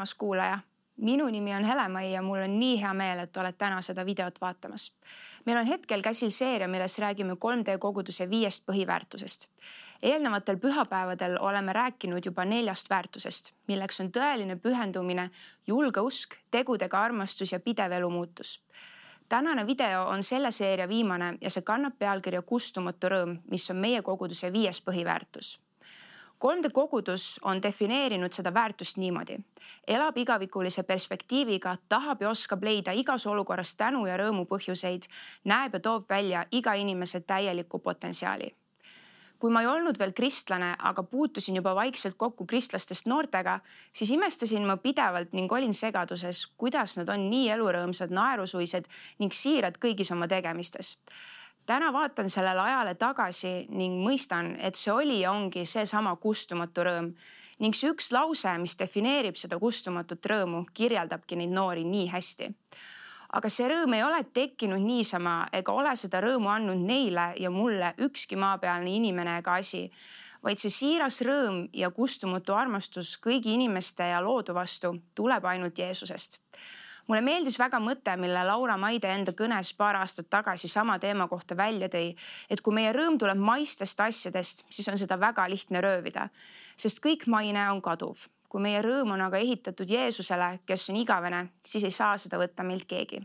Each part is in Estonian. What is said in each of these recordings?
armas kuulaja, minu nimi on Hele-Mai ja mul on nii hea meel, et oled täna seda videot vaatamas. meil on hetkel käsil seeria, milles räägime 3D koguduse viiest põhiväärtusest. eelnevatel pühapäevadel oleme rääkinud juba neljast väärtusest, milleks on tõeline pühendumine, julge usk, tegudega armastus ja pidev elumuutus tänane video on selle seeria viimane ja see kannab pealkirja Kustumatu rõõm, mis on meie koguduse viies põhiväärtus 3D kogudus on defineerinud seda väärtust niimoodi. elab igavikulise perspektiiviga, tahab ja oskab leida igas olukorras tänu ja rõõmu põhjuseid, näeb ja toob välja iga inimese täielikku potentsiaali. kui ma ei olnud veel kristlane, aga puutusin juba vaikselt kokku kristlastest noortega, siis imestasin ma pidevalt ning olin segaduses, kuidas nad on nii elurõõmsad, naerusuised ning siirad kõigis oma tegemistes täna vaatan sellele ajale tagasi ning mõistan, et see oli ja ongi seesama kustumatu rõõm ning see üks lause, mis defineerib seda kustumatut rõõmu, kirjeldabki neid noori nii hästi. aga see rõõm ei ole tekkinud niisama ega ole seda rõõmu andnud neile ja mulle ükski maapealne inimene ega asi, vaid see siiras rõõm ja kustumatu armastus kõigi inimeste ja loodu vastu tuleb ainult Jeesusest mulle meeldis väga mõte, mille Laura Maide enda kõnes paar aastat tagasi sama teema kohta välja tõi, et kui meie rõõm tuleb maistest asjadest, siis on seda väga lihtne röövida, sest kõik maine on kaduv. kui meie rõõm on aga ehitatud Jeesusele, kes on igavene, siis ei saa seda võtta meilt keegi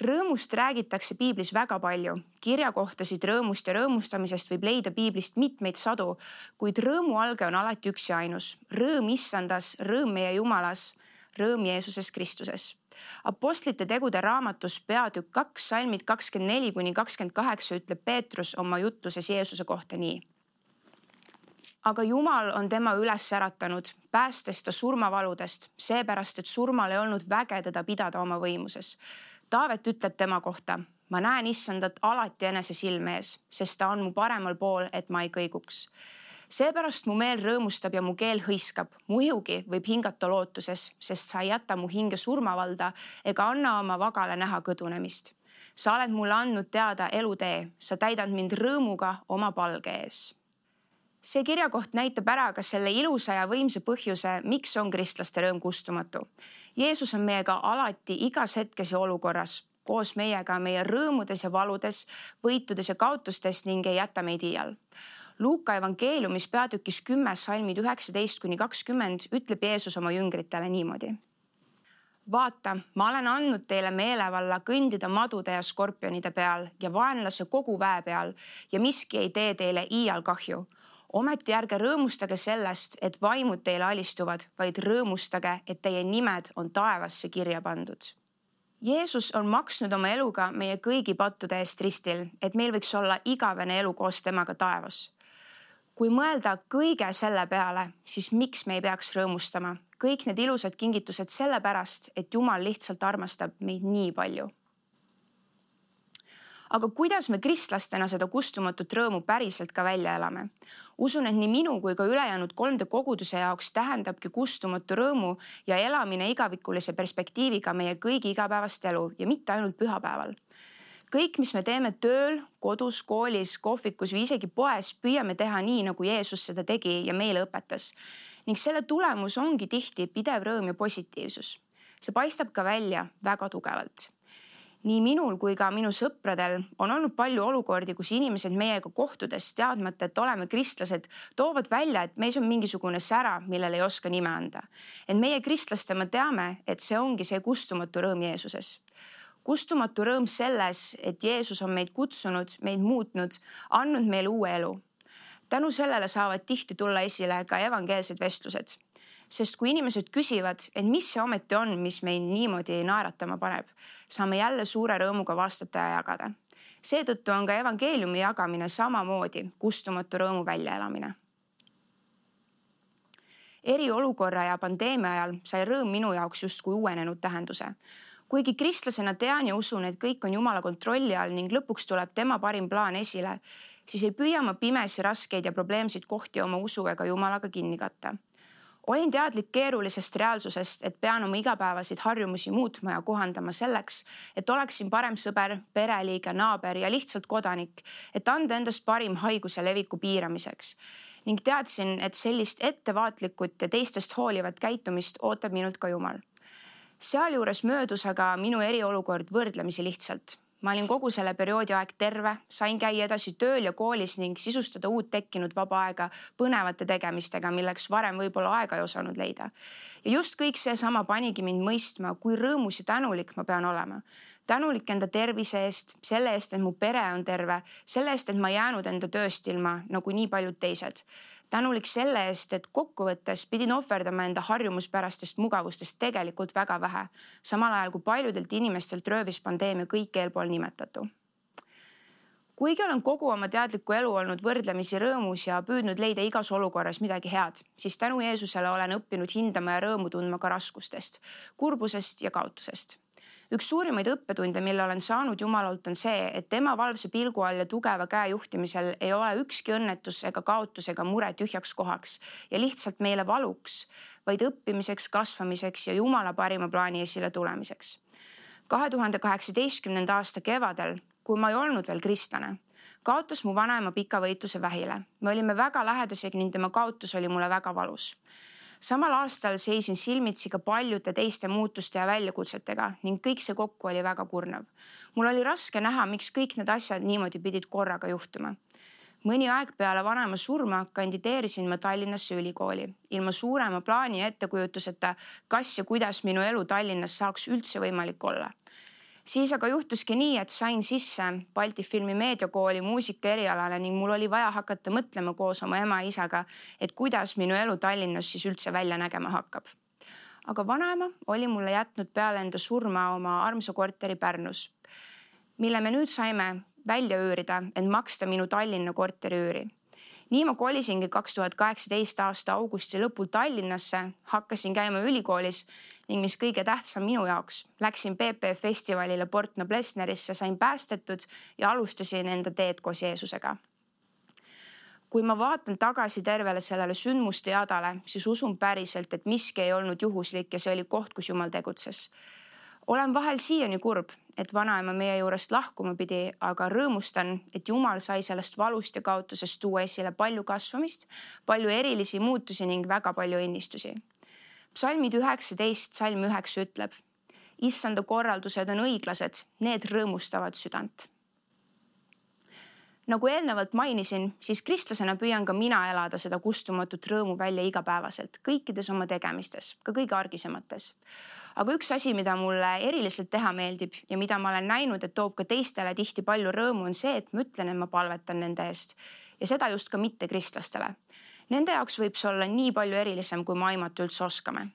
rõõmust räägitakse piiblis väga palju, kirjakohtasid rõõmust ja rõõmustamisest võib leida piiblist mitmeid sadu, kuid rõõmu alge on alati üks ja ainus, rõõm issandas, rõõm meie Jumalas, rõõm Jeesuses Kristuses. Apostlite tegude raamatus peatükk kaks, salmid kakskümmend neli kuni kakskümmend kaheksa ütleb Peetrus oma jutluses Jeesuse kohta nii. Aga Jumal on tema üles äratanud, päästes ta surmavaludest, seepärast et surmal ei olnud väge teda pidada oma võimuses Taavet ütleb tema kohta, ma näen issandat alati enese silme ees, sest ta on mu paremal pool, et ma ei kõiguks. seepärast mu meel rõõmustab ja mu keel hõiskab, mu ihugi võib hingata lootuses, sest sa ei jäta mu hinge surmavalda ega anna oma vagale näha kõdunemist. sa oled mulle andnud teada elutee, sa täidad mind rõõmuga oma palge ees see kirjakoht näitab ära ka selle ilusa ja võimsa põhjuse, miks on kristlaste rõõm kustumatu Jeesus on meiega alati igas hetkes ja olukorras koos meiega meie rõõmudes ja valudes, võitudes ja kaotustes ning ei jäta meid iial. Luuka evangeeliumis peatükis kümme salmid üheksateist kuni kakskümmend ütleb Jeesus oma jüngritele niimoodi. vaata, ma olen andnud teile meelevalla kõndida madude ja skorpionide peal ja vaenlase kogu väe peal ja miski ei tee teile iial kahju ometi ärge rõõmustage sellest, et vaimud teile alistuvad, vaid rõõmustage, et teie nimed on taevasse kirja pandud. Jeesus on maksnud oma eluga meie kõigi pattude eest ristil, et meil võiks olla igavene elu koos temaga taevas. kui mõelda kõige selle peale, siis miks me ei peaks rõõmustama? kõik need ilusad kingitused sellepärast, et Jumal lihtsalt armastab meid nii palju aga kuidas me kristlastena seda kustumatut rõõmu päriselt ka välja elame? Usun, et nii minu kui ka ülejäänud 3D koguduse jaoks tähendabki kustumatu rõõmu ja elamine igavikulise perspektiiviga meie kõigi igapäevast elu ja mitte ainult pühapäeval. kõik, mis me teeme tööl, kodus, koolis, kohvikus või isegi poes, püüame teha nii, nagu Jeesus seda tegi ja meile õpetas. ning selle tulemus ongi tihti pidev rõõm ja positiivsus. see paistab ka välja väga tugevalt nii minul kui ka minu sõpradel on olnud palju olukordi, kus inimesed meiega kohtudes, teadmata, et oleme kristlased, toovad välja, et meis on mingisugune sära, millele ei oska nime anda. et meie kristlastena teame, et see ongi see kustumatu rõõm Jeesuses. kustumatu rõõm selles, et Jeesus on meid kutsunud, meid muutnud, andnud meile uue elu. tänu sellele saavad tihti tulla esile ka evangeelsed vestlused sest kui inimesed küsivad, et mis see ometi on, mis meid niimoodi naeratama paneb, saame jälle suure rõõmuga vastata ja jagada. seetõttu on ka evangeeliumi jagamine samamoodi kustumatu rõõmu väljaelamine. eriolukorra ja pandeemia ajal sai rõõm minu jaoks justkui uuenenud tähenduse kuigi kristlasena tean ja usun, et kõik on Jumala kontrolli all ning lõpuks tuleb tema parim plaan esile, siis ei püüa ma pimesi raskeid ja probleemseid kohti oma usu ega Jumalaga kinni katta olin teadlik keerulisest reaalsusest, et pean oma igapäevaseid harjumusi muutma ja kohandama selleks, et oleksin parem sõber, pereliige, naaber ja lihtsalt kodanik, et anda endast parim haiguse leviku piiramiseks. ning teadsin, et sellist ettevaatlikut ja teistest hoolivat käitumist ootab minult ka Jumal. sealjuures möödus aga minu eriolukord võrdlemisi lihtsalt ma olin kogu selle perioodi aeg terve, sain käia edasi tööl ja koolis ning sisustada uut tekkinud vaba aega põnevate tegemistega, milleks varem võib-olla aega ei osanud leida. ja just kõik seesama panigi mind mõistma, kui rõõmus ja tänulik ma pean olema. tänulik enda tervise eest, selle eest, et mu pere on terve, selle eest, et ma jäänud enda tööst ilma nagu nii paljud teised tänulik selle eest, et kokkuvõttes pidin ohverdama enda harjumuspärastest mugavustest tegelikult väga vähe, samal ajal kui paljudelt inimestelt röövis pandeemia kõik eelpool nimetatu. kuigi olen kogu oma teadlikku elu olnud võrdlemisi rõõmus ja püüdnud leida igas olukorras midagi head, siis tänu Jeesusele olen õppinud hindama ja rõõmu tundma ka raskustest, kurbusest ja kaotusest üks suurimaid õppetunde, mille olen saanud Jumalalt, on see, et tema valvsa pilgu all ja tugeva käe juhtimisel ei ole ükski õnnetus ega kaotus ega mure tühjaks kohaks ja lihtsalt meile valuks, vaid õppimiseks, kasvamiseks ja Jumala parima plaani esile tulemiseks. kahe tuhande kaheksateistkümnenda aasta kevadel, kui ma ei olnud veel kristlane, kaotas mu vanaema pika võitluse vähile. me olime väga lähedased ning tema kaotus oli mulle väga valus samal aastal seisin silmitsi ka paljude teiste muutuste ja väljakutsetega ning kõik see kokku oli väga kurnav. mul oli raske näha, miks kõik need asjad niimoodi pidid korraga juhtuma. mõni aeg peale vanaema surma kandideerisin ma Tallinnasse ülikooli ilma suurema plaani ja ettekujutuseta, kas ja kuidas minu elu Tallinnas saaks üldse võimalik olla siis aga juhtuski nii, et sain sisse Balti Filmi meediakooli muusika erialale ning mul oli vaja hakata mõtlema koos oma ema ja isaga, et kuidas minu elu Tallinnas siis üldse välja nägema hakkab. aga vanaema oli mulle jätnud peale enda surma oma armsa korteri Pärnus, mille me nüüd saime välja üürida, et maksta minu Tallinna korteri üüri nii ma kolisingi kaks tuhat kaheksateist aasta augusti lõpul Tallinnasse, hakkasin käima ülikoolis ning mis kõige tähtsam minu jaoks, läksin PP festivalile Port Noblessnerisse, sain päästetud ja alustasin enda teed koos Jeesusega. kui ma vaatan tagasi tervele sellele sündmuste jadale, siis usun päriselt, et miski ei olnud juhuslik ja see oli koht, kus Jumal tegutses. olen vahel siiani kurb, et vanaema meie juurest lahkuma pidi, aga rõõmustan, et Jumal sai sellest valust ja kaotusest tuua esile palju kasvamist, palju erilisi muutusi ning väga palju õnnistusi psalmid üheksateist, salm üheksa ütleb. issanda korraldused on õiglased, need rõõmustavad südant. nagu eelnevalt mainisin, siis kristlasena püüan ka mina elada seda kustumatut rõõmu välja igapäevaselt, kõikides oma tegemistes, ka kõige argisemates. aga üks asi, mida mulle eriliselt teha meeldib ja mida ma olen näinud, et toob ka teistele tihti palju rõõmu, on see, et ma ütlen, et ma palvetan nende eest ja seda just ka mittekristlastele Nende jaoks võib see olla nii palju erilisem, kui me aimata üldse oskame.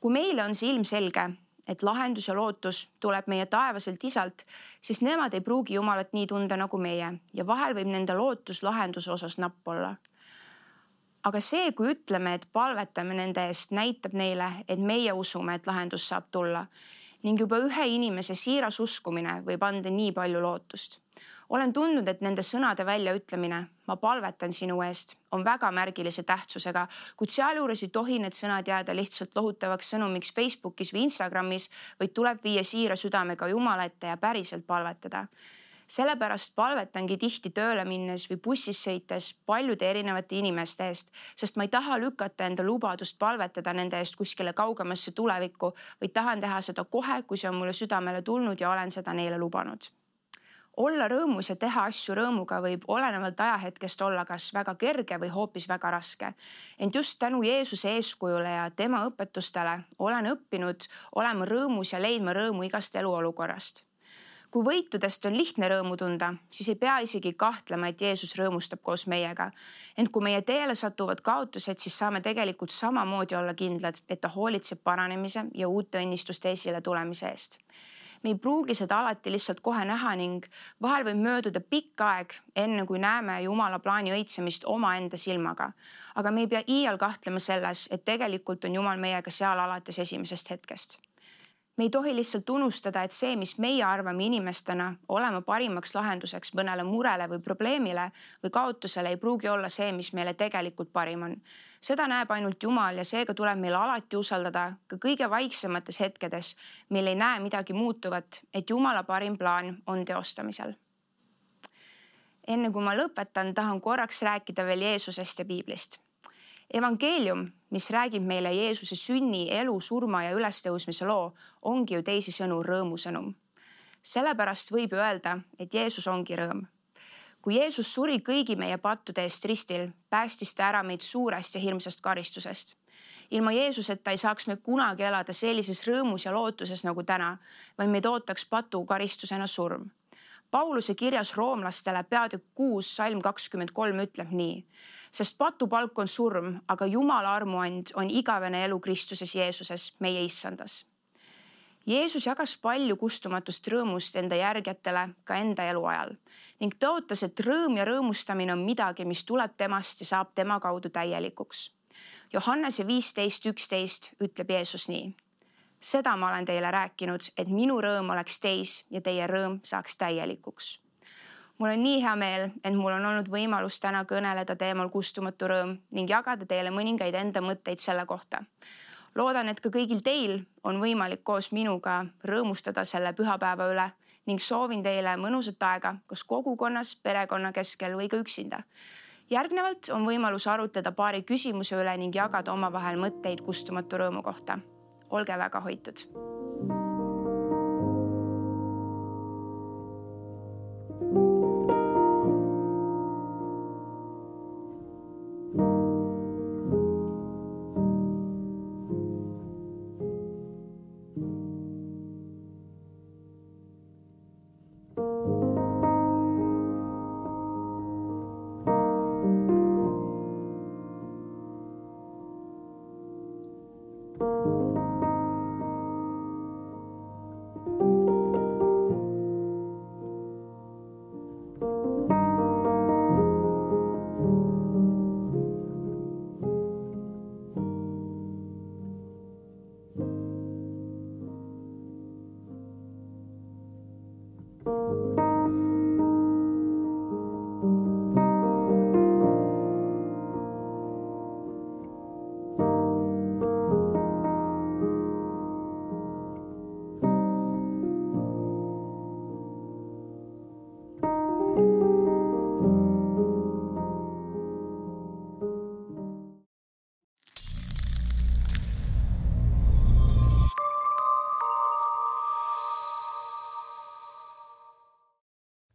kui meile on see ilmselge, et lahendus ja lootus tuleb meie taevaselt isalt, siis nemad ei pruugi Jumalat nii tunda nagu meie ja vahel võib nende lootus lahenduse osas napp olla. aga see, kui ütleme, et palvetame nende eest, näitab neile, et meie usume, et lahendus saab tulla ning juba ühe inimese siiras uskumine võib anda nii palju lootust olen tundnud, et nende sõnade väljaütlemine, ma palvetan sinu eest, on väga märgilise tähtsusega, kuid sealjuures ei tohi need sõnad jääda lihtsalt lohutavaks sõnumiks Facebookis või Instagramis, vaid tuleb viia siira südamega Jumala ette ja päriselt palvetada. Sellepärast palvetangi tihti tööle minnes või bussis sõites paljude erinevate inimeste eest, sest ma ei taha lükata enda lubadust palvetada nende eest kuskile kaugemasse tulevikku, vaid tahan teha seda kohe, kui see on mulle südamele tulnud ja olen seda neile lubanud olla rõõmus ja teha asju rõõmuga võib olenevalt ajahetkest olla kas väga kerge või hoopis väga raske. ent just tänu Jeesuse eeskujule ja tema õpetustele olen õppinud olema rõõmus ja leidma rõõmu igast eluolukorrast. kui võitudest on lihtne rõõmu tunda, siis ei pea isegi kahtlema, et Jeesus rõõmustab koos meiega. ent kui meie teele satuvad kaotused, siis saame tegelikult samamoodi olla kindlad, et ta hoolitseb paranemise ja uute õnnistuste esile tulemise eest me ei pruugi seda alati lihtsalt kohe näha ning vahel võib mööduda pikk aeg, enne kui näeme Jumala plaani õitsemist omaenda silmaga. aga me ei pea iial kahtlema selles, et tegelikult on Jumal meiega seal alates esimesest hetkest me ei tohi lihtsalt unustada, et see, mis meie arvame inimestena olema parimaks lahenduseks mõnele murele või probleemile või kaotusele, ei pruugi olla see, mis meile tegelikult parim on seda näeb ainult Jumal ja seega tuleb meil alati usaldada ka kõige vaiksemates hetkedes, mil ei näe midagi muutuvat, et Jumala parim plaan on teostamisel. enne kui ma lõpetan, tahan korraks rääkida veel Jeesusest ja piiblist. Evangeelium, mis räägib meile Jeesuse sünni, elu, surma ja ülestõusmise loo, ongi ju teisisõnu rõõmusõnum. sellepärast võib ju öelda, et Jeesus ongi rõõm. kui Jeesus suri kõigi meie pattude eest ristil, päästis ta ära meid suurest ja hirmsast karistusest ilma Jeesuseta ei saaks me kunagi elada sellises rõõmus ja lootuses nagu täna, vaid meid ootaks patu karistusena surm Pauluse kirjas roomlastele peatükk kuus, salm kakskümmend kolm ütleb nii, sest patupalk on surm, aga Jumala armuand on igavene elu Kristuses Jeesuses, meie issandas. Jeesus jagas palju kustumatust rõõmust enda järgijatele ka enda eluajal ning tõotas, et rõõm ja rõõmustamine on midagi, mis tuleb temast ja saab tema kaudu täielikuks. Johannese viisteist, üksteist ütleb Jeesus nii seda ma olen teile rääkinud, et minu rõõm oleks teis ja teie rõõm saaks täielikuks. Mul on nii hea meel, et mul on olnud võimalus täna kõneleda teemal kustumatu rõõm ning jagada teile mõningaid enda mõtteid selle kohta. loodan, et ka kõigil teil on võimalik koos minuga rõõmustada selle pühapäeva üle ning soovin teile mõnusat aega, kas kogukonnas, perekonna keskel või ka üksinda. Järgnevalt on võimalus arutleda paari küsimuse üle ning jagada omavahel mõtteid kustumatu rõõmu kohta. Olge väga hoitud